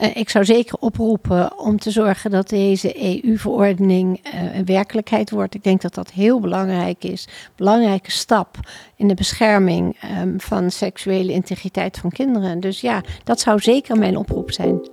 Uh, ik zou zeker oproepen om te zorgen dat deze EU-verordening uh, een werkelijkheid wordt. Ik denk dat dat heel belangrijk is. Belangrijke stap in de bescherming um, van seksuele integriteit van kinderen. Dus ja, dat zou zeker mijn oproep zijn.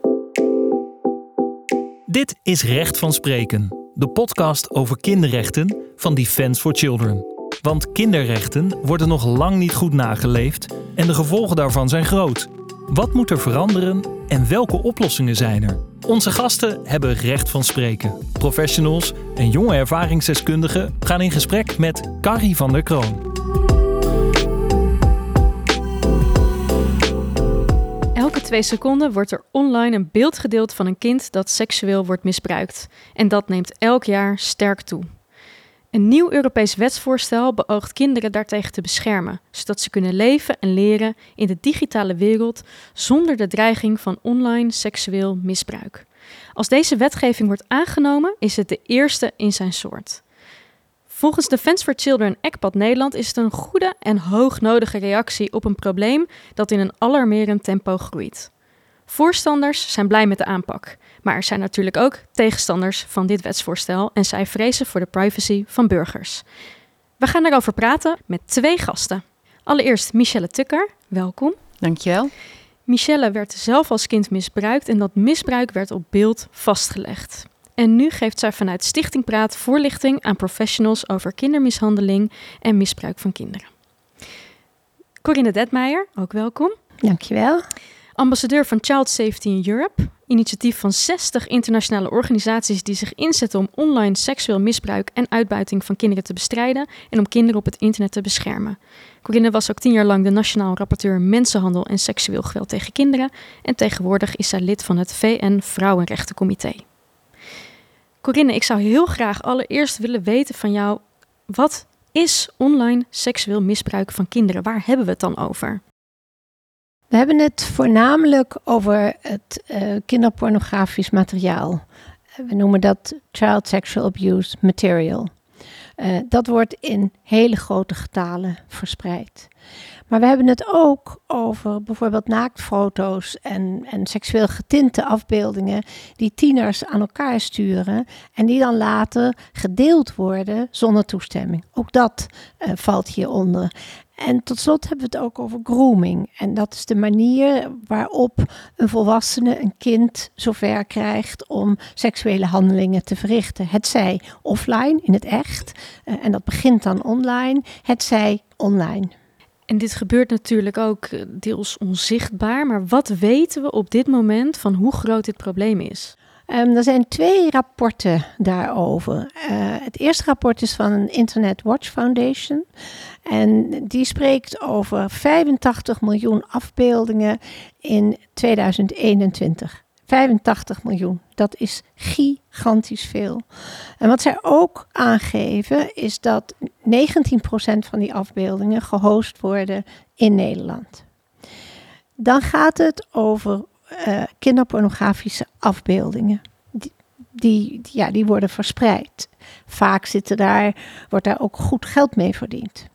Dit is Recht van Spreken, de podcast over kinderrechten van Defense for Children. Want kinderrechten worden nog lang niet goed nageleefd en de gevolgen daarvan zijn groot. Wat moet er veranderen en welke oplossingen zijn er? Onze gasten hebben recht van spreken. Professionals en jonge ervaringsdeskundigen gaan in gesprek met Carrie van der Kroon. Elke twee seconden wordt er online een beeld gedeeld van een kind dat seksueel wordt misbruikt. En dat neemt elk jaar sterk toe. Een nieuw Europees wetsvoorstel beoogt kinderen daartegen te beschermen, zodat ze kunnen leven en leren in de digitale wereld zonder de dreiging van online seksueel misbruik. Als deze wetgeving wordt aangenomen, is het de eerste in zijn soort. Volgens Defence for Children ECPAD Nederland is het een goede en hoognodige reactie op een probleem dat in een alarmerend tempo groeit. Voorstanders zijn blij met de aanpak, maar er zijn natuurlijk ook tegenstanders van dit wetsvoorstel en zij vrezen voor de privacy van burgers. We gaan erover praten met twee gasten. Allereerst Michelle Tukker, welkom. Dankjewel. Michelle werd zelf als kind misbruikt en dat misbruik werd op beeld vastgelegd. En nu geeft zij vanuit Stichting Praat voorlichting aan professionals over kindermishandeling en misbruik van kinderen. Corinne Detmeijer, ook welkom. Dankjewel. Ambassadeur van Child Safety in Europe, initiatief van 60 internationale organisaties die zich inzetten om online seksueel misbruik en uitbuiting van kinderen te bestrijden en om kinderen op het internet te beschermen. Corinne was ook tien jaar lang de nationaal rapporteur mensenhandel en seksueel geweld tegen kinderen en tegenwoordig is zij lid van het VN Vrouwenrechtencomité. Corinne, ik zou heel graag allereerst willen weten van jou, wat is online seksueel misbruik van kinderen? Waar hebben we het dan over? We hebben het voornamelijk over het uh, kinderpornografisch materiaal. We noemen dat child sexual abuse material. Uh, dat wordt in hele grote getalen verspreid. Maar we hebben het ook over bijvoorbeeld naaktfoto's en, en seksueel getinte afbeeldingen die tieners aan elkaar sturen en die dan later gedeeld worden zonder toestemming. Ook dat uh, valt hieronder. En tot slot hebben we het ook over grooming. En dat is de manier waarop een volwassene een kind zover krijgt om seksuele handelingen te verrichten. Het zij offline, in het echt, uh, en dat begint dan online. Het zij online. En dit gebeurt natuurlijk ook eh, deels onzichtbaar, maar wat weten we op dit moment van hoe groot dit probleem is? Um, er zijn twee rapporten daarover. Uh, het eerste rapport is van een Internet Watch Foundation. En die spreekt over 85 miljoen afbeeldingen in 2021. 85 miljoen. Dat is gigantisch veel. En wat zij ook aangeven is dat 19% van die afbeeldingen gehost worden in Nederland. Dan gaat het over uh, kinderpornografische afbeeldingen. Die, die, ja, die worden verspreid. Vaak zitten daar, wordt daar ook goed geld mee verdiend.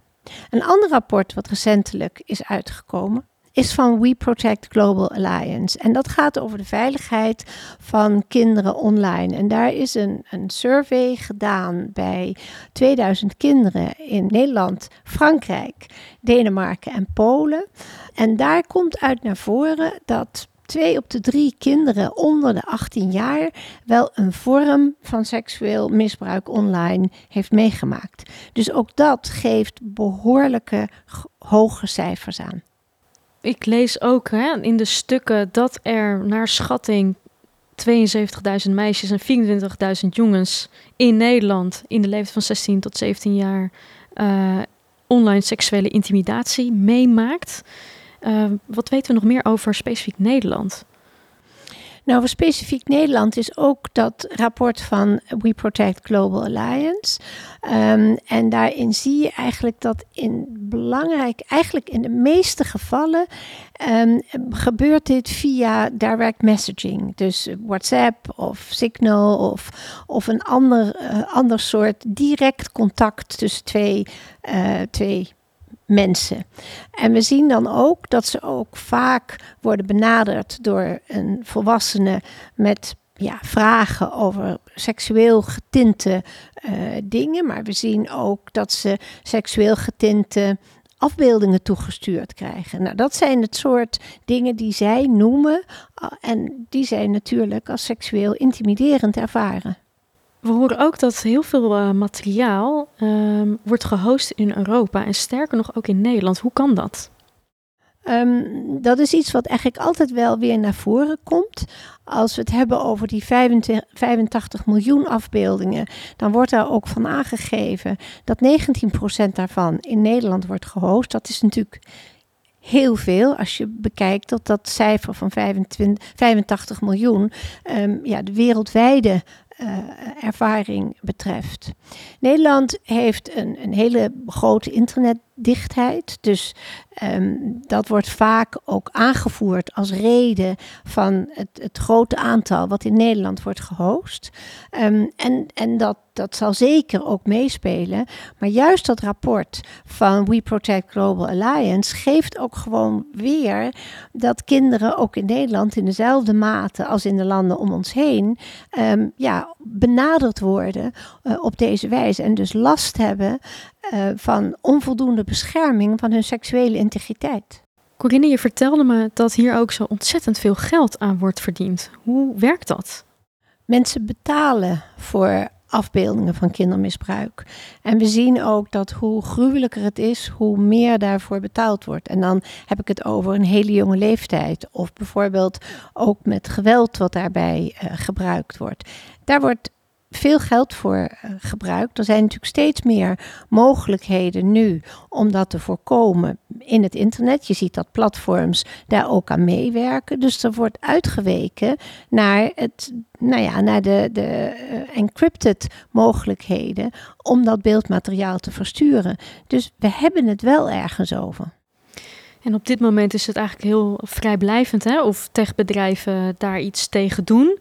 Een ander rapport wat recentelijk is uitgekomen is van We Protect Global Alliance. En dat gaat over de veiligheid van kinderen online. En daar is een, een survey gedaan bij 2000 kinderen in Nederland, Frankrijk, Denemarken en Polen. En daar komt uit naar voren dat twee op de drie kinderen onder de 18 jaar wel een vorm van seksueel misbruik online heeft meegemaakt. Dus ook dat geeft behoorlijke hoge cijfers aan. Ik lees ook hè, in de stukken dat er naar schatting 72.000 meisjes en 24.000 jongens in Nederland in de leeftijd van 16 tot 17 jaar uh, online seksuele intimidatie meemaakt. Uh, wat weten we nog meer over specifiek Nederland? Nou, voor specifiek Nederland is ook dat rapport van We Protect Global Alliance. Um, en daarin zie je eigenlijk dat in belangrijk, eigenlijk in de meeste gevallen, um, gebeurt dit via direct messaging. Dus WhatsApp of Signal of, of een ander, uh, ander soort direct contact tussen twee, uh, twee mensen. En we zien dan ook dat ze ook vaak worden benaderd door een volwassene met ja, vragen over seksueel getinte uh, dingen. Maar we zien ook dat ze seksueel getinte afbeeldingen toegestuurd krijgen. Nou, dat zijn het soort dingen die zij noemen uh, en die zij natuurlijk als seksueel intimiderend ervaren. We horen ook dat heel veel uh, materiaal um, wordt gehost in Europa en sterker nog ook in Nederland. Hoe kan dat? Um, dat is iets wat eigenlijk altijd wel weer naar voren komt. Als we het hebben over die 25, 85 miljoen afbeeldingen, dan wordt daar ook van aangegeven dat 19% daarvan in Nederland wordt gehost. Dat is natuurlijk heel veel als je bekijkt dat dat cijfer van 25, 85 miljoen um, ja, de wereldwijde uh, ervaring betreft. Nederland heeft een, een hele grote internetdichtheid. Dus um, dat wordt vaak ook aangevoerd als reden van het, grote aantal wat in Nederland wordt gehost. Um, en en dat, dat zal zeker ook meespelen. Maar juist dat rapport van We Protect Global Alliance geeft ook gewoon weer dat kinderen ook in Nederland in dezelfde mate als in de landen om ons heen um, ja, benaderd worden uh, op deze wijze en dus last hebben uh, van onvoldoende bescherming van hun seksuele integriteit. Corinne, je vertelde me dat hier ook zo ontzettend veel geld aan wordt verdiend. Hoe werkt dat? Mensen betalen voor afbeeldingen van kindermisbruik. En we zien ook dat hoe gruwelijker het is, hoe meer daarvoor betaald wordt. En dan heb ik het over een hele jonge leeftijd. Of bijvoorbeeld ook met geweld wat daarbij uh, gebruikt wordt. Daar wordt veel geld voor uh, gebruikt. Er zijn natuurlijk steeds meer mogelijkheden nu om dat te voorkomen in het internet. Je ziet dat platforms daar ook aan meewerken. Dus er wordt uitgeweken naar, het, nou ja, naar de, de uh, encrypted mogelijkheden om dat beeldmateriaal te versturen. Dus we hebben het wel ergens over. En op dit moment is het eigenlijk heel vrijblijvend hè? of techbedrijven daar iets tegen doen.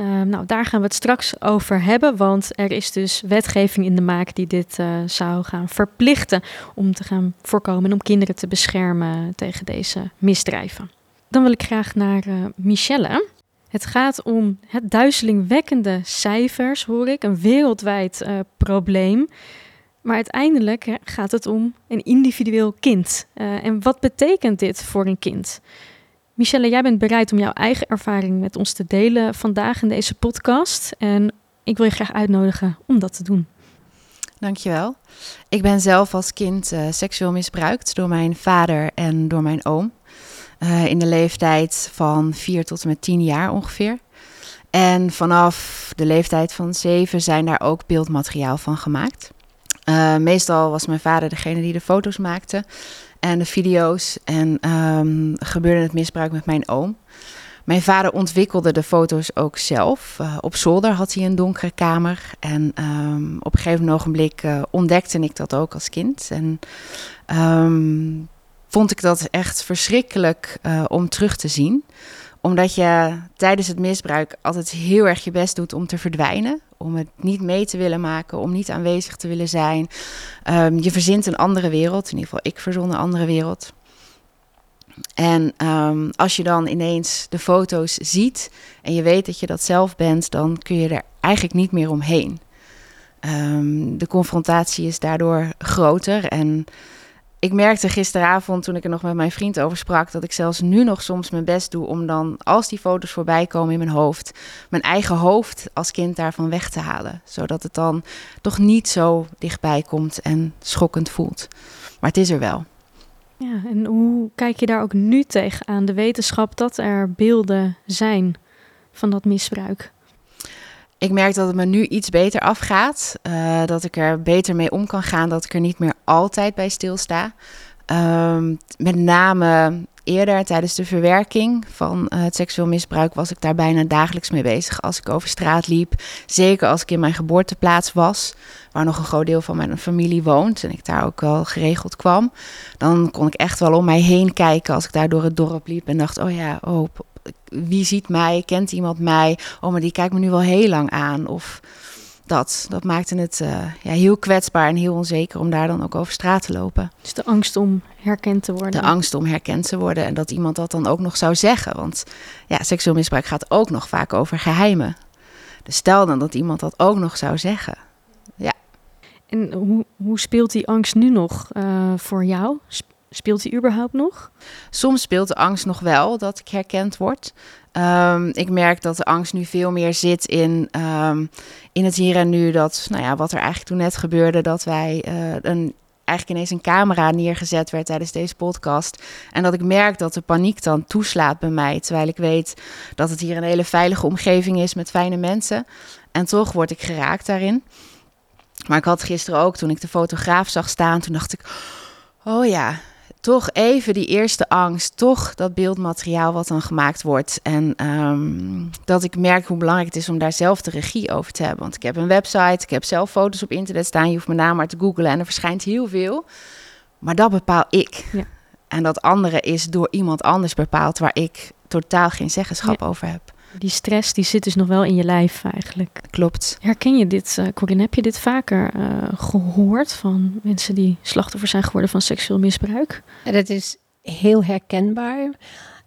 Uh, nou, daar gaan we het straks over hebben, want er is dus wetgeving in de maak die dit uh, zou gaan verplichten om te gaan voorkomen en om kinderen te beschermen tegen deze misdrijven. Dan wil ik graag naar uh, Michelle. Het gaat om het duizelingwekkende cijfers, hoor ik, een wereldwijd uh, probleem. Maar uiteindelijk gaat het om een individueel kind. en wat betekent dit voor een kind? Michelle, jij bent bereid om jouw eigen ervaring met ons te delen vandaag in deze podcast. En ik wil je graag uitnodigen om dat te doen. Dankjewel. Ik ben zelf als kind uh, seksueel misbruikt door mijn vader en door mijn oom. Uh, in de leeftijd van 4 tot en met 10 jaar ongeveer. En vanaf de leeftijd van 7 zijn daar ook beeldmateriaal van gemaakt. Uh, meestal was mijn vader degene die de foto's maakte en de video's. En um, gebeurde het misbruik met mijn oom. Mijn vader ontwikkelde de foto's ook zelf. Uh, op zolder had hij een donkere kamer. En um, op een gegeven ogenblik uh, ontdekte ik dat ook als kind. En um, vond ik dat echt verschrikkelijk uh, om terug te zien omdat je tijdens het misbruik altijd heel erg je best doet om te verdwijnen. Om het niet mee te willen maken, om niet aanwezig te willen zijn. Um, je verzint een andere wereld. In ieder geval, ik verzon een andere wereld. En um, als je dan ineens de foto's ziet en je weet dat je dat zelf bent, dan kun je er eigenlijk niet meer omheen. Um, de confrontatie is daardoor groter en ik merkte gisteravond toen ik er nog met mijn vriend over sprak, dat ik zelfs nu nog soms mijn best doe om dan, als die foto's voorbij komen in mijn hoofd, mijn eigen hoofd als kind daarvan weg te halen. Zodat het dan toch niet zo dichtbij komt en schokkend voelt. Maar het is er wel. Ja, en hoe kijk je daar ook nu tegen aan de wetenschap dat er beelden zijn van dat misbruik? Ik merk dat het me nu iets beter afgaat. Uh, dat ik er beter mee om kan gaan. Dat ik er niet meer altijd bij stilsta. Um, met name eerder tijdens de verwerking van uh, het seksueel misbruik was ik daar bijna dagelijks mee bezig. Als ik over straat liep, zeker als ik in mijn geboorteplaats was, waar nog een groot deel van mijn familie woont en ik daar ook wel geregeld kwam, dan kon ik echt wel om mij heen kijken als ik daar door het dorp liep en dacht: oh ja, oh, wie ziet mij? Kent iemand mij? Oh, maar die kijkt me nu wel heel lang aan. Of dat, dat maakte het uh, ja, heel kwetsbaar en heel onzeker om daar dan ook over straat te lopen. Dus de angst om herkend te worden. De angst om herkend te worden en dat iemand dat dan ook nog zou zeggen. Want ja, seksueel misbruik gaat ook nog vaak over geheimen. Dus stel dan dat iemand dat ook nog zou zeggen. Ja. En hoe, hoe speelt die angst nu nog uh, voor jou? Speelt die überhaupt nog? Soms speelt de angst nog wel dat ik herkend word. Um, ik merk dat de angst nu veel meer zit in, um, in het hier en nu. Dat, nou ja, wat er eigenlijk toen net gebeurde, dat wij uh, een, eigenlijk ineens een camera neergezet werd tijdens deze podcast. En dat ik merk dat de paniek dan toeslaat bij mij. Terwijl ik weet dat het hier een hele veilige omgeving is met fijne mensen. En toch word ik geraakt daarin. Maar ik had gisteren ook, toen ik de fotograaf zag staan, toen dacht ik: Oh ja, toch even die eerste angst, toch dat beeldmateriaal wat dan gemaakt wordt. En um, dat ik merk hoe belangrijk het is om daar zelf de regie over te hebben. Want ik heb een website, ik heb zelf foto's op internet staan. Je hoeft mijn naam maar te googlen en er verschijnt heel veel. Maar dat bepaal ik. Ja. En dat andere is door iemand anders bepaald waar ik totaal geen zeggenschap ja. over heb. Die stress die zit dus nog wel in je lijf eigenlijk. Klopt. Herken je dit, uh, Corinne? Heb je dit vaker uh, gehoord van mensen die slachtoffer zijn geworden van seksueel misbruik? Dat is heel herkenbaar.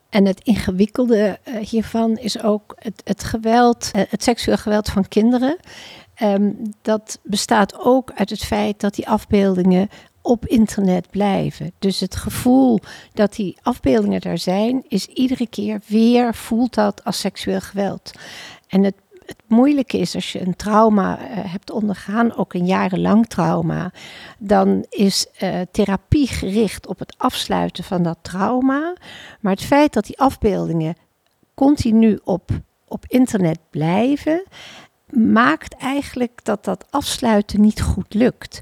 En het ingewikkelde uh, hiervan is ook het, het geweld, het seksueel geweld van kinderen. Um, dat bestaat ook uit het feit dat die afbeeldingen op internet blijven. Dus het gevoel dat die afbeeldingen daar zijn, is iedere keer weer voelt dat als seksueel geweld. En het, het moeilijke is als je een trauma uh, hebt ondergaan, ook een jarenlang trauma, dan is uh, therapie gericht op het afsluiten van dat trauma. Maar het feit dat die afbeeldingen continu op, op internet blijven, maakt eigenlijk dat dat afsluiten niet goed lukt.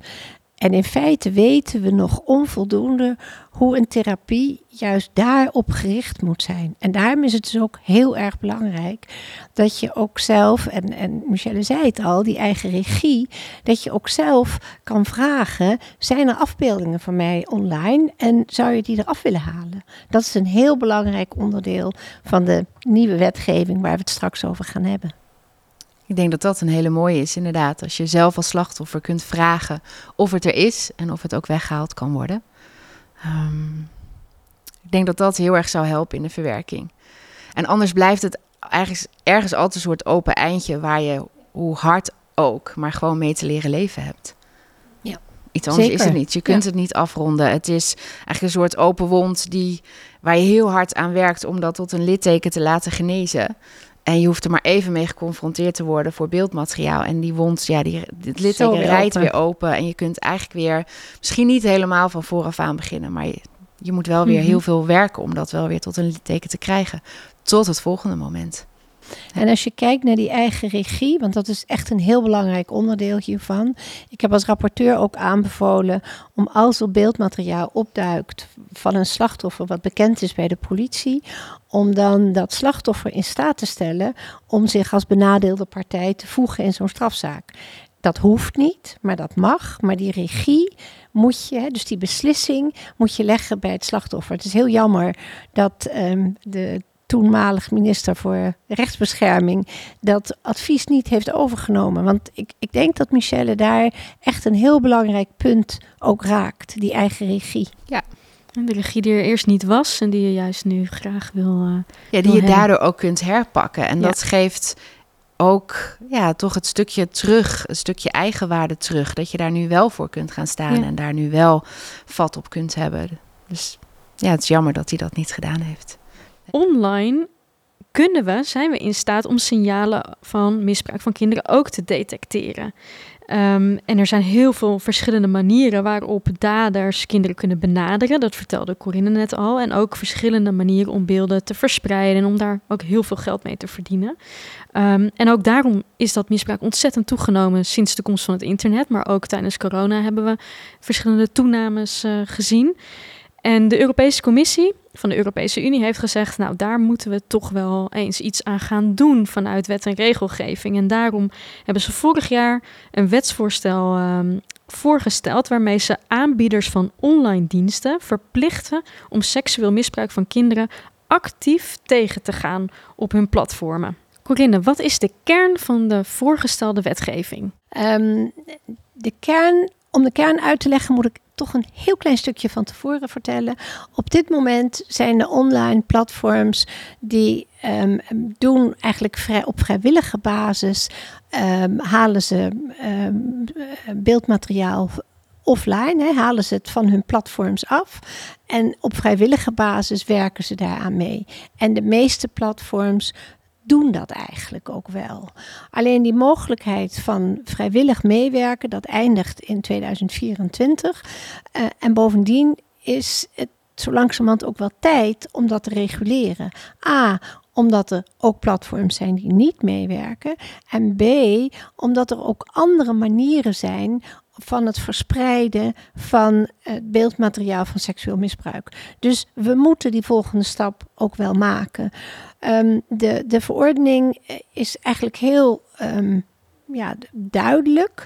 En in feite weten we nog onvoldoende hoe een therapie juist daarop gericht moet zijn. En daarom is het dus ook heel erg belangrijk dat je ook zelf, en, en Michelle zei het al, die eigen regie, dat je ook zelf kan vragen: zijn er afbeeldingen van mij online en zou je die eraf willen halen? Dat is een heel belangrijk onderdeel van de nieuwe wetgeving waar we het straks over gaan hebben. Ik denk dat dat een hele mooie is, inderdaad. Als je zelf als slachtoffer kunt vragen of het er is en of het ook weggehaald kan worden. Um, ik denk dat dat heel erg zou helpen in de verwerking. En anders blijft het ergens, ergens altijd een soort open eindje waar je, hoe hard ook, maar gewoon mee te leren leven hebt. Ja. Iets anders Zeker. is het niet. Je kunt ja. het niet afronden. Het is eigenlijk een soort open wond die, waar je heel hard aan werkt om dat tot een litteken te laten genezen. En je hoeft er maar even mee geconfronteerd te worden voor beeldmateriaal. En die wond, ja, die, het litteken rijdt weer open. En je kunt eigenlijk weer, misschien niet helemaal van vooraf aan beginnen. Maar je, je moet wel weer mm -hmm. heel veel werken om dat wel weer tot een litteken te krijgen. Tot het volgende moment. En als je kijkt naar die eigen regie, want dat is echt een heel belangrijk onderdeel hiervan. Ik heb als rapporteur ook aanbevolen om als er beeldmateriaal opduikt van een slachtoffer wat bekend is bij de politie, om dan dat slachtoffer in staat te stellen om zich als benadeelde partij te voegen in zo'n strafzaak. Dat hoeft niet, maar dat mag. Maar die regie moet je, dus die beslissing moet je leggen bij het slachtoffer. Het is heel jammer dat um, de toenmalig minister voor rechtsbescherming dat advies niet heeft overgenomen. Want ik, ik denk dat Michelle daar echt een heel belangrijk punt ook raakt, die eigen regie. Ja. De regie die er eerst niet was en die je juist nu graag wil. Uh, ja, die wil je hebben. daardoor ook kunt herpakken. En ja. dat geeft ook ja, toch het stukje terug, een stukje eigenwaarde terug. Dat je daar nu wel voor kunt gaan staan ja. en daar nu wel vat op kunt hebben. Dus ja, het is jammer dat hij dat niet gedaan heeft online kunnen we, zijn we in staat om signalen van misbruik van kinderen ook te detecteren. Um, en er zijn heel veel verschillende manieren waarop daders kinderen kunnen benaderen. Dat vertelde Corinne net al. En ook verschillende manieren om beelden te verspreiden en om daar ook heel veel geld mee te verdienen. Um, en ook daarom is dat misbruik ontzettend toegenomen sinds de komst van het internet. Maar ook tijdens corona hebben we verschillende toenames uh, gezien. En de Europese Commissie van de Europese Unie heeft gezegd, nou daar moeten we toch wel eens iets aan gaan doen vanuit wet en regelgeving. En daarom hebben ze vorig jaar een wetsvoorstel um, voorgesteld waarmee ze aanbieders van online diensten verplichten om seksueel misbruik van kinderen actief tegen te gaan op hun platformen. Corinne, wat is de kern van de voorgestelde wetgeving? Ehm, de kern, om de kern uit te leggen, moet ik toch een heel klein stukje van tevoren vertellen. Op dit moment zijn de online platforms die um, doen eigenlijk vrij, op vrijwillige basis um, halen ze beeldmateriaal offline, hè, halen ze het van hun platforms af. En op vrijwillige basis werken ze daaraan mee. En de meeste platforms doen dat eigenlijk ook wel. Alleen die mogelijkheid van vrijwillig meewerken, dat eindigt in 2024. Uh, eh, en bovendien is het zo langzamerhand ook wel tijd om dat te reguleren. A, omdat er ook platforms zijn die niet meewerken. En B, omdat er ook andere manieren zijn van het verspreiden van het beeldmateriaal van seksueel misbruik. Dus we moeten die volgende stap ook wel maken. Um, de, de verordening is eigenlijk heel um, ja, duidelijk.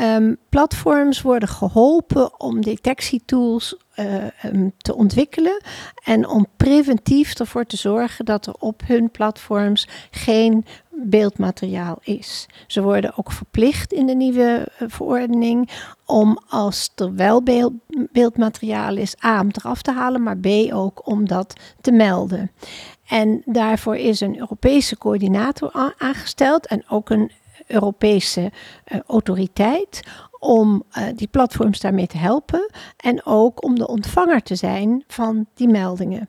Um, platforms worden geholpen om detectietools uh, te ontwikkelen en om preventief ervoor te zorgen dat er op hun platforms geen beeldmateriaal is. Ze worden ook verplicht in de nieuwe uh, verordening om als er wel beeld, beeldmateriaal is, A, om eraf te halen, maar B ook om dat te melden. En daarvoor is een Europese coördinator aangesteld en ook een Europese uh, autoriteit om uh, die platforms daarmee te helpen en ook om de ontvanger te zijn van die meldingen.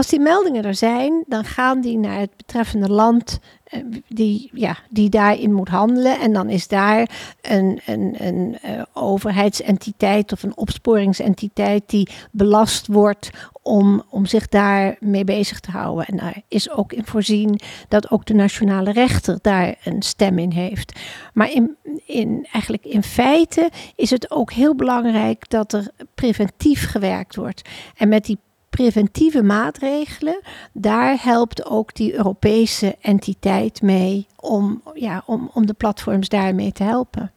Als die meldingen er zijn, dan gaan die naar het betreffende land uh, die, ja, die daarin moet handelen. En dan is daar een, een, een uh, overheidsentiteit of een opsporingsentiteit die belast wordt om, om zich daarmee bezig te houden. En daar is ook in voorzien dat ook de nationale rechter daar een stem in heeft. Maar in, in, eigenlijk in feite is het ook heel belangrijk dat er preventief gewerkt wordt. En met die preventieve maatregelen, daar helpt ook die Europese entiteit mee om, ja, om, om de platforms daarmee te helpen.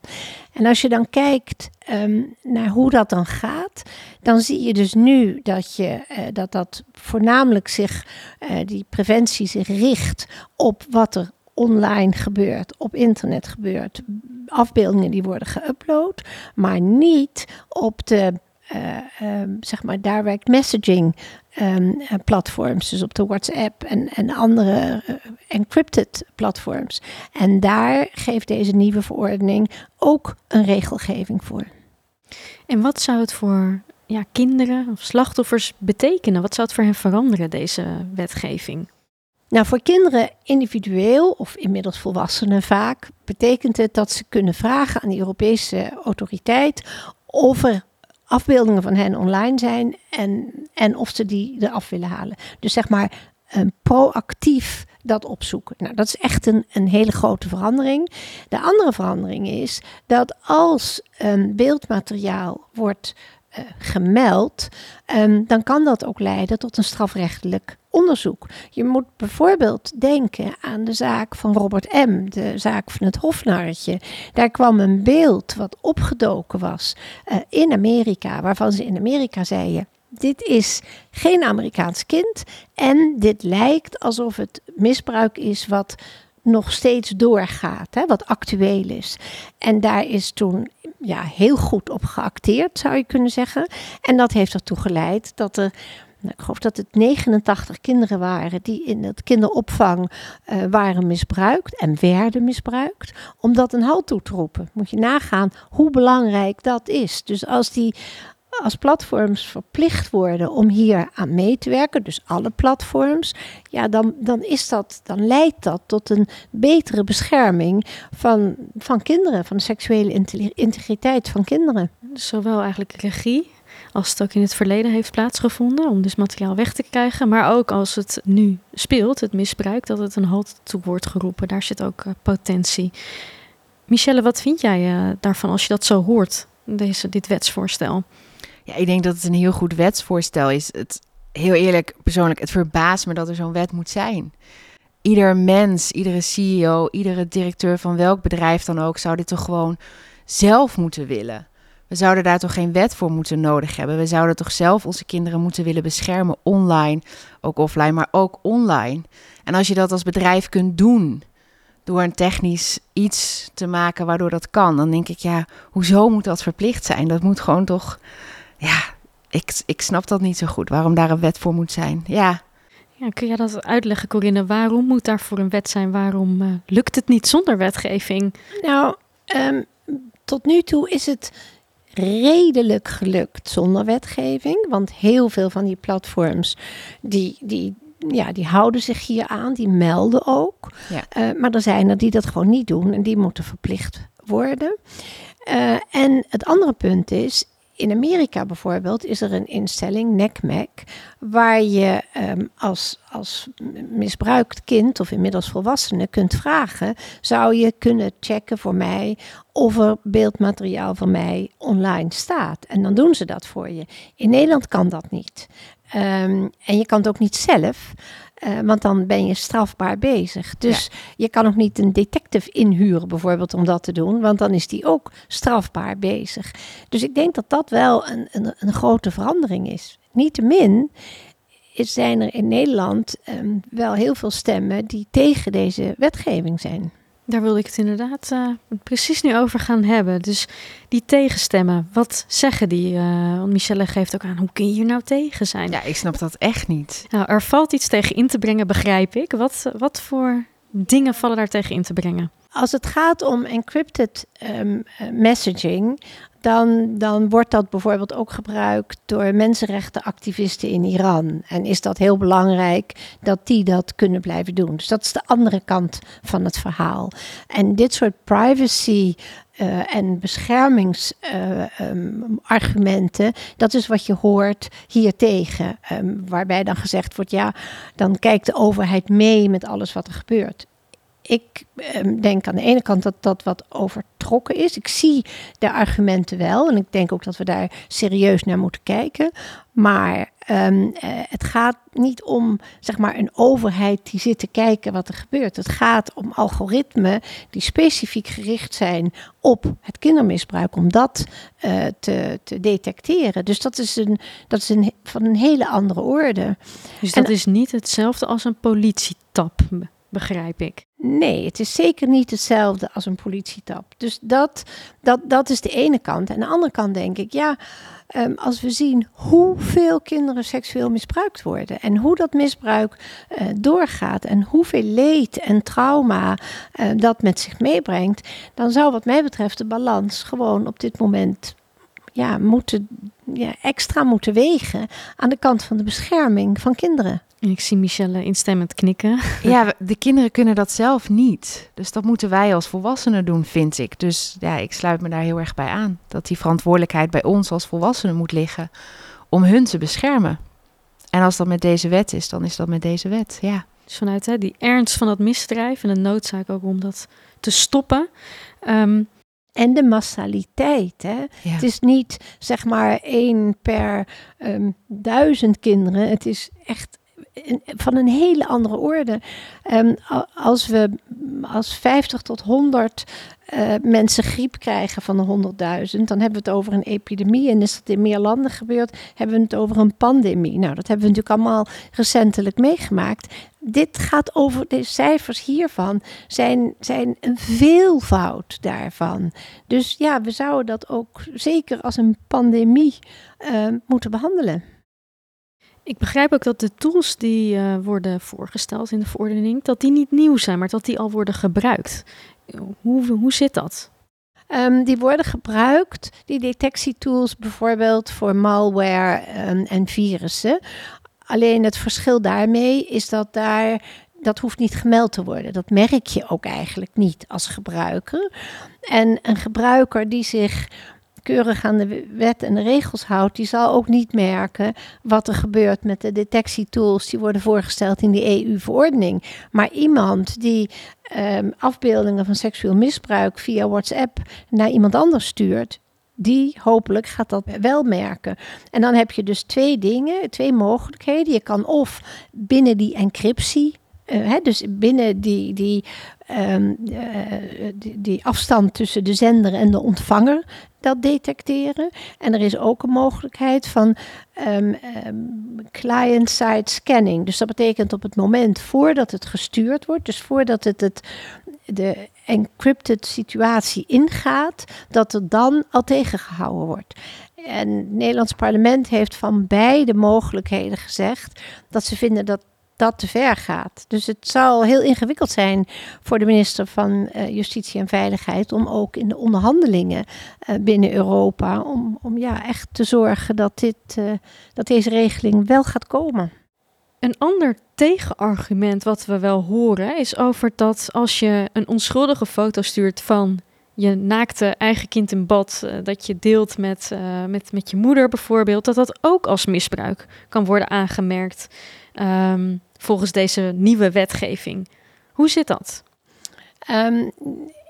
En als je dan kijkt um, naar hoe dat dan gaat, dan zie je dus nu dat je, uh, dat, dat voornamelijk zich, uh, die preventie zich richt op wat er online gebeurt, op internet gebeurt, afbeeldingen die worden geüpload, maar niet op de uh, um, zeg maar direct messaging um, platforms, dus op de WhatsApp en, en andere uh, encrypted platforms. En daar geeft deze nieuwe verordening ook een regelgeving voor. En wat zou het voor ja, kinderen of slachtoffers betekenen? Wat zou het voor hen veranderen, deze wetgeving? Nou, voor kinderen individueel of inmiddels volwassenen vaak betekent het dat ze kunnen vragen aan de Europese autoriteit of er afbeeldingen van hen online zijn en, en of ze die eraf willen halen. Dus zeg maar proactief dat opzoeken. Nou, dat is echt een, een hele grote verandering. De andere verandering is dat als beeldmateriaal wordt uh, gemeld, um, dan kan dat ook leiden tot een strafrechtelijk onderzoek. Je moet bijvoorbeeld denken aan de zaak van Robert M., de zaak van het hofnarretje. Daar kwam een beeld wat opgedoken was uh, in Amerika, waarvan ze in Amerika zeiden. Dit is geen Amerikaans kind en dit lijkt alsof het misbruik is wat nog steeds doorgaat, hè, wat actueel is. En daar is toen ja, heel goed op geacteerd, zou je kunnen zeggen. En dat heeft ertoe geleid dat er ik geloof dat het 89 kinderen waren die in het kinderopvang uh, waren misbruikt en werden misbruikt. Om dat een halt toe te roepen. Moet je nagaan hoe belangrijk dat is. Dus als die als platforms verplicht worden om hier aan mee te werken, dus alle platforms, ja, dan, dan, is dat, dan leidt dat tot een betere bescherming van, van kinderen, van de seksuele integriteit van kinderen. Zowel eigenlijk regie als het ook in het verleden heeft plaatsgevonden, om dus materiaal weg te krijgen. Maar ook als het nu speelt, het misbruik, dat het een halt toe wordt geroepen. Daar zit ook uh, potentie. Michelle, wat vind jij uh, daarvan als je dat zo hoort, deze, dit wetsvoorstel? Ja, ik denk dat het een heel goed wetsvoorstel is. Het, heel eerlijk, persoonlijk, het verbaast me dat er zo'n wet moet zijn. Ieder mens, iedere CEO, iedere directeur van welk bedrijf dan ook, zou dit toch gewoon zelf moeten willen. We zouden daar toch geen wet voor moeten nodig hebben. We zouden toch zelf onze kinderen moeten willen beschermen online, ook offline, maar ook online. En als je dat als bedrijf kunt doen, door een technisch iets te maken waardoor dat kan. Dan denk ik, ja, hoezo moet dat verplicht zijn? Dat moet gewoon toch, ja, ik, ik snap dat niet zo goed, waarom daar een wet voor moet zijn. Ja. Ja, kun je dat uitleggen, Corinne? Waarom moet daarvoor een wet zijn? Waarom uh, lukt het niet zonder wetgeving? Nou, um, tot nu toe is het redelijk gelukt zonder wetgeving. Want heel veel van die platforms die, die, ja, die houden zich hier aan, die melden ook. Ja. Uh, maar er zijn er die dat gewoon niet doen en die moeten verplicht worden. Uh, en het andere punt is, in Amerika bijvoorbeeld is er een instelling, NECMEC, waar je um, als, als misbruikt kind of inmiddels volwassene kunt vragen: zou je kunnen checken voor mij of er beeldmateriaal van mij online staat? En dan doen ze dat voor je. In Nederland kan dat niet. Um, en je kan het ook niet zelf. Uh, want dan ben je strafbaar bezig. Dus je kan ook niet een detective inhuren, bijvoorbeeld, om dat te doen. Want dan is die ook strafbaar bezig. Dus ik denk dat dat wel een, een, een grote verandering is. Niettemin zijn er in Nederland um, wel heel veel stemmen die tegen deze wetgeving zijn. Daar wilde ik het inderdaad uh, precies nu over gaan hebben. Dus die tegenstemmen, wat zeggen die? Uh, want Michelle geeft ook aan, hoe kun je hier nou tegen zijn? Ja, ik snap dat echt niet. Nou, er valt iets tegen in te brengen, begrijp ik. Wat, wat voor dingen vallen daar tegen in te brengen? Als het gaat om encrypted um, messaging, dan, dan wordt dat bijvoorbeeld ook gebruikt door mensenrechtenactivisten in Iran. En is dat heel belangrijk dat die dat kunnen blijven doen. Dus dat is de andere kant van het verhaal. En dit soort privacy uh, en beschermingsargumenten, dat is wat je hoort hiertegen. Um, waarbij dan gezegd wordt, ja, dan kijkt de overheid mee met alles wat er gebeurt ik um, denk aan de ene kant dat dat wat is. Ik zie de argumenten wel en ik denk ook dat we daar serieus naar moeten kijken. Maar um, uh, het gaat niet om zeg maar, een overheid die zit te kijken wat er gebeurt. Het gaat om algoritmen die specifiek gericht zijn op het kindermisbruik, om dat uh, te, te, detecteren. Dus dat is, een, dat is een, van een hele andere orde. Dus dat en, is niet hetzelfde als een politietap? Begrijp ik. Nee, het is zeker niet hetzelfde als een politietap. Dus dat, dat, dat is de ene kant. En de andere kant denk ik, ja, um, als we zien hoeveel kinderen seksueel misbruikt worden en hoe dat misbruik uh, doorgaat en hoeveel leed en trauma uh, dat met zich meebrengt, dan zou wat mij betreft de balans gewoon op dit moment ja, moeten, ja, extra moeten wegen aan de kant van de bescherming van kinderen. En ik zie Michelle instemmend knikken. Ja, de kinderen kunnen dat zelf niet. Dus dat moeten wij als volwassenen doen, vind ik. Dus ja, ik sluit me daar heel erg bij aan. Dat die verantwoordelijkheid bij ons als volwassenen moet liggen om hun te beschermen. En als dat met deze wet is, dan is dat met deze wet, ja. Dus vanuit hè, die ernst van dat misdrijf en de noodzaak ook om dat te stoppen. Um, en de massaliteit. Hè? Ja. Het is niet zeg maar één per um, duizend kinderen. Het is echt van een hele andere orde. Um, als we als 50 tot 100 uh, mensen griep krijgen van de 100.000, dan hebben we het over een epidemie. En is dat in meer landen gebeurd, hebben we het over een pandemie. Nou, dat hebben we natuurlijk allemaal recentelijk meegemaakt. Dit gaat over, de cijfers hiervan zijn, zijn een veelvoud daarvan. Dus ja, we zouden dat ook zeker als een pandemie uh, moeten behandelen. Ik begrijp ook dat de tools die uh, worden voorgesteld in de verordening, dat die niet nieuw zijn, maar dat die al worden gebruikt. Hoe, hoe zit dat? Um, die worden gebruikt, die detectietools bijvoorbeeld voor malware um, en virussen. Alleen het verschil daarmee is dat daar dat hoeft niet gemeld te worden. Dat merk je ook eigenlijk niet als gebruiker. En een gebruiker die zich keurig aan de wet en de regels houdt, die zal ook niet merken wat er gebeurt met de detectietools die worden voorgesteld in die EU-verordening. Maar iemand die um, afbeeldingen van seksueel misbruik via WhatsApp naar iemand anders stuurt, die hopelijk gaat dat wel merken. En dan heb je dus twee dingen, twee mogelijkheden. Je kan of binnen die encryptie hè, dus binnen die, die, um, uh, die, die, afstand tussen de zender en de ontvanger dat detecteren. En er is ook een mogelijkheid van um, um, client-side scanning. Dus dat betekent op het moment voordat het gestuurd wordt, dus voordat het het de encrypted situatie ingaat, dat er dan al tegengehouden wordt. En het Nederlands parlement heeft van beide mogelijkheden gezegd dat ze vinden dat dat te ver gaat. Dus het zal heel ingewikkeld zijn voor de minister van uh, Justitie en Veiligheid om ook in de onderhandelingen uh, binnen Europa om, om ja, echt te zorgen dat, dit, uh, dat deze regeling wel gaat komen. Een ander tegenargument wat we wel horen is over dat als je een onschuldige foto stuurt van je naakte eigen kind in bad, dat je deelt met, met, met je moeder bijvoorbeeld, dat dat ook als misbruik kan worden aangemerkt um, volgens deze nieuwe wetgeving. Hoe zit dat? Um,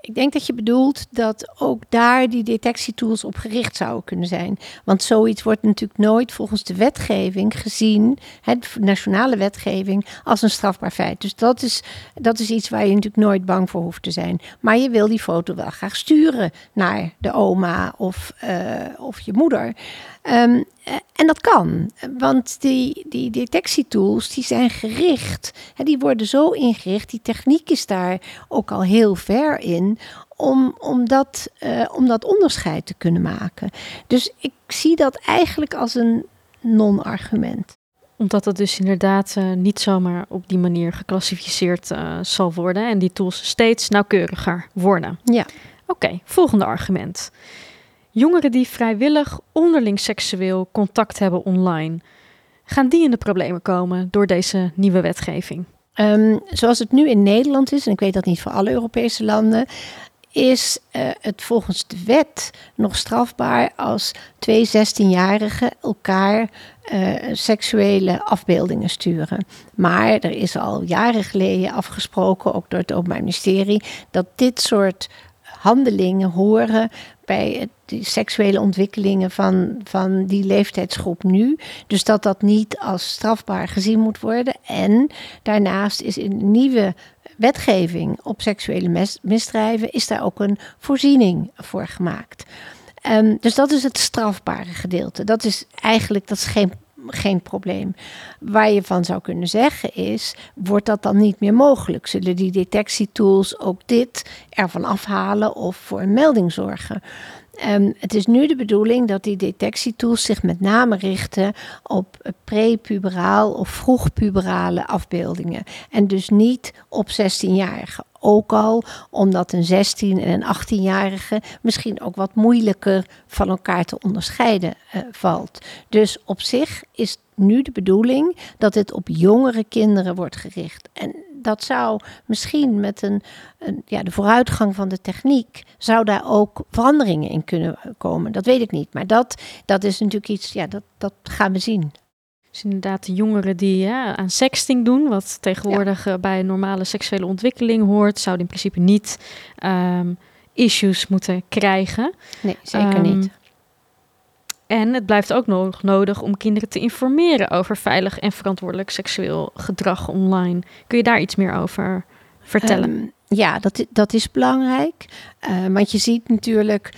ik denk dat je bedoelt dat ook daar die detectietools op gericht zouden kunnen zijn. Want zoiets wordt natuurlijk nooit volgens de wetgeving gezien, het nationale wetgeving, als een strafbaar feit. Dus dat is, dat is iets waar je natuurlijk nooit bang voor hoeft te zijn. Maar je wil die foto wel graag sturen naar de oma of, uh, of je moeder. Um, en dat kan, want die, die detectietools die zijn gericht, die worden zo ingericht, die techniek is daar ook al heel ver in, om, om, dat, uh, om dat onderscheid te kunnen maken. Dus ik zie dat eigenlijk als een non-argument omdat het dus inderdaad uh, niet zomaar op die manier geclassificeerd uh, zal worden en die tools steeds nauwkeuriger worden. Ja. Oké, okay, volgende argument. Jongeren die vrijwillig onderling seksueel contact hebben online, gaan die in de problemen komen door deze nieuwe wetgeving? Um, zoals het nu in Nederland is, en ik weet dat niet voor alle Europese landen, is uh, het volgens de wet nog strafbaar als twee 16-jarigen elkaar uh, seksuele afbeeldingen sturen. Maar er is al jaren geleden afgesproken, ook door het Openbaar Ministerie, dat dit soort handelingen horen bij de seksuele ontwikkelingen van, van die leeftijdsgroep nu. Dus dat dat niet als strafbaar gezien moet worden. En daarnaast is in nieuwe wetgeving op seksuele misdrijven is daar ook een voorziening voor gemaakt. Um, dus dat is het strafbare gedeelte. Dat is eigenlijk dat is geen geen probleem. Waar je van zou kunnen zeggen is, wordt dat dan niet meer mogelijk? Zullen die detectietools ook dit ervan afhalen of voor een melding zorgen? Um, het is nu de bedoeling dat die detectietools zich met name richten op prepuberaal of vroegpuberale afbeeldingen. En dus niet op 16-jarigen. Ook al omdat een 16 en een 18-jarige misschien ook wat moeilijker van elkaar te onderscheiden uh, valt. Dus op zich is nu de bedoeling dat dit op jongere kinderen wordt gericht. En dat zou misschien met een, een, ja, de vooruitgang van de techniek, zou daar ook veranderingen in kunnen komen. Dat weet ik niet. Maar dat, dat is natuurlijk iets, ja, dat, dat gaan we zien. Dus inderdaad de jongeren die aan sexting doen, wat tegenwoordig ja. bij normale seksuele ontwikkeling hoort, zouden in principe niet um, issues moeten krijgen. Nee, zeker um, niet. En het blijft ook nog nodig om kinderen te informeren over veilig en verantwoordelijk seksueel gedrag online. Kun je daar iets meer over vertellen? Um, ja, dat, dat is belangrijk. Uh, want je ziet natuurlijk,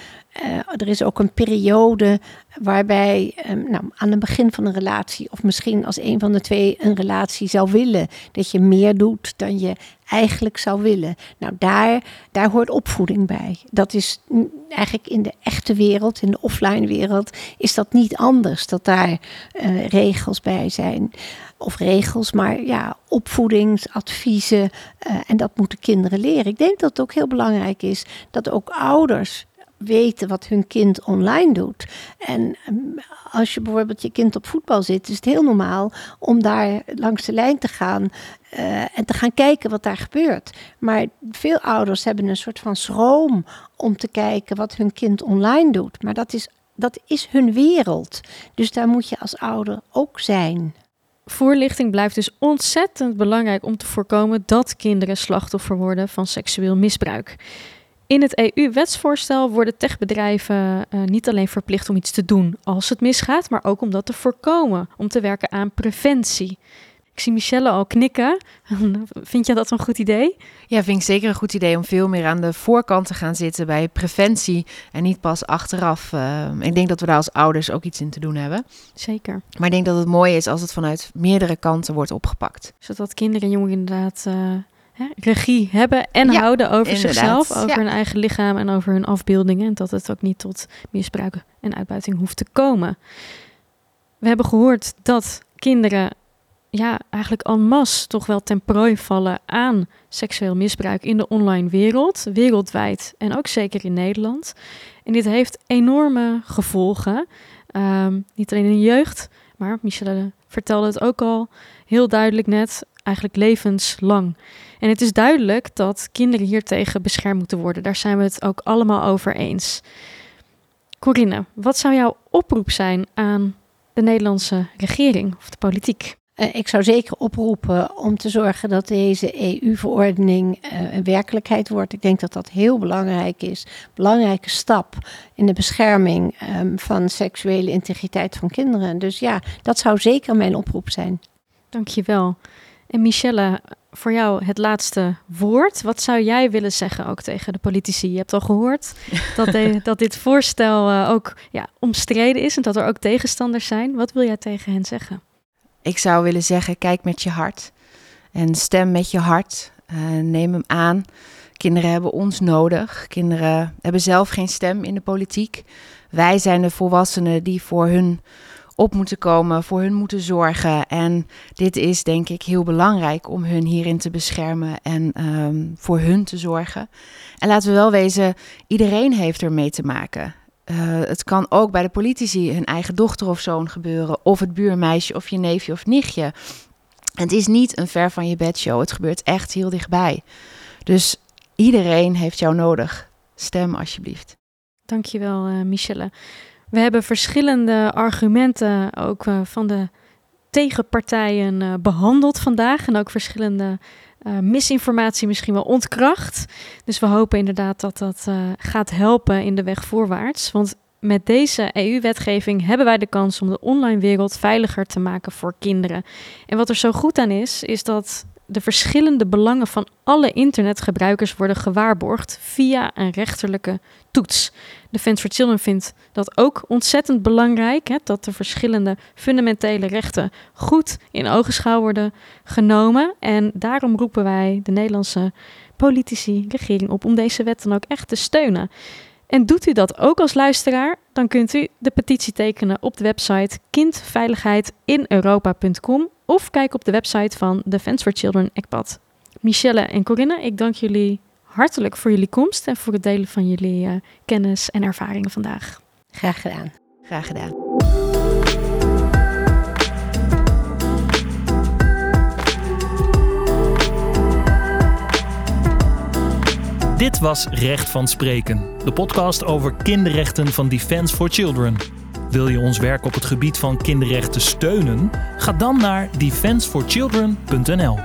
uh, er is ook een periode waarbij um, nou, aan het begin van een relatie, of misschien als een van de twee een relatie zou willen, dat je meer doet dan je eigenlijk zou willen. Nou, daar, daar hoort opvoeding bij. Dat is eigenlijk in de echte wereld, in de offline wereld, is dat niet anders. Dat daar uh, regels bij zijn. Of regels, maar ja, opvoedingsadviezen. Uh, en dat moeten kinderen leren. Ik denk dat het ook heel belangrijk is dat ook ouders weten wat hun kind online doet. En als je bijvoorbeeld je kind op voetbal zit, is het heel normaal om daar langs de lijn te gaan uh, en te gaan kijken wat daar gebeurt. Maar veel ouders hebben een soort van schroom om te kijken wat hun kind online doet. Maar dat is, dat is hun wereld. Dus daar moet je als ouder ook zijn. Voorlichting blijft dus ontzettend belangrijk om te voorkomen dat kinderen slachtoffer worden van seksueel misbruik. In het EU-wetsvoorstel worden techbedrijven uh, niet alleen verplicht om iets te doen als het misgaat, maar ook om dat te voorkomen, om te werken aan preventie. Ik zie Michelle al knikken. Vind je dat een goed idee? Ja, vind ik zeker een goed idee om veel meer aan de voorkant te gaan zitten bij preventie en niet pas achteraf. Uh, ik denk dat we daar als ouders ook iets in te doen hebben. Zeker. Maar ik denk dat het mooi is als het vanuit meerdere kanten wordt opgepakt. Zodat kinderen en jongeren inderdaad uh, hè, regie hebben en Ja, houden over inderdaad, zichzelf, over ja. hun eigen lichaam en over hun afbeeldingen. En dat het ook niet tot misbruiken en uitbuiting hoeft te komen. We hebben gehoord dat kinderen ja, eigenlijk en masse toch wel ten prooi vallen aan seksueel misbruik in de online wereld, wereldwijd en ook zeker in Nederland. En dit heeft enorme gevolgen, Ehm, niet alleen in de jeugd, maar Michelle vertelde het ook al heel duidelijk net, eigenlijk levenslang. En het is duidelijk dat kinderen hiertegen beschermd moeten worden. Daar zijn we het ook allemaal over eens. Corinne, wat zou jouw oproep zijn aan de Nederlandse regering of de politiek? Eh, ik zou zeker oproepen om te zorgen dat deze EU-verordening eh, een werkelijkheid wordt. Ik denk dat dat heel belangrijk is. Belangrijke stap in de bescherming ehm, van seksuele integriteit van kinderen. Dus ja, dat zou zeker mijn oproep zijn. Dankjewel. En Michelle, voor jou het laatste woord. Wat zou jij willen zeggen ook tegen de politici? Je hebt al gehoord dat, de- dat dit voorstel eh, ook ja, omstreden is en dat er ook tegenstanders zijn. Wat wil jij tegen hen zeggen? Ik zou willen zeggen, kijk met je hart en stem met je hart. Eh, neem hem aan. Kinderen hebben ons nodig. Kinderen hebben zelf geen stem in de politiek. Wij zijn de volwassenen die voor hun op moeten komen, voor hun moeten zorgen. En dit is denk ik heel belangrijk om hun hierin te beschermen en ehm, voor hun te zorgen. En laten we wel wezen, iedereen heeft ermee te maken. Eh, het kan ook bij de politici hun eigen dochter of zoon gebeuren, of het buurmeisje of je neefje of nichtje. Het is niet een ver van je bed show, het gebeurt echt heel dichtbij. Dus iedereen heeft jou nodig. Stem alsjeblieft. Dankjewel, eh Michelle. We hebben verschillende argumenten ook eh, van de tegenpartijen eh, behandeld vandaag. En ook verschillende eh, misinformatie misschien wel ontkracht. Dus we hopen inderdaad dat dat gaat helpen in de weg voorwaarts. Want met deze EU-wetgeving hebben wij de kans om de online wereld veiliger te maken voor kinderen. En wat er zo goed aan is, is dat de verschillende belangen van alle internetgebruikers worden gewaarborgd via een rechterlijke toets. Defense for Children vindt dat ook ontzettend belangrijk, hè, dat de verschillende fundamentele rechten goed in ogenschouw worden genomen. En daarom roepen wij de Nederlandse politici, regering op om deze wet dan ook echt te steunen. En doet u dat ook als luisteraar, dan kunt u de petitie tekenen op de website kindveiligheidineuropa.com of kijk op de website van Defense for Children ECPAD. Michelle en Corinne, ik dank jullie hartelijk voor jullie komst en voor het delen van jullie eh, kennis en ervaringen vandaag. Graag gedaan. Graag gedaan. Dit was Recht van Spreken, de podcast over kinderrechten van Defense for Children. Wil je ons werk op het gebied van kinderrechten steunen? Ga dan naar defenseforchildren.nl.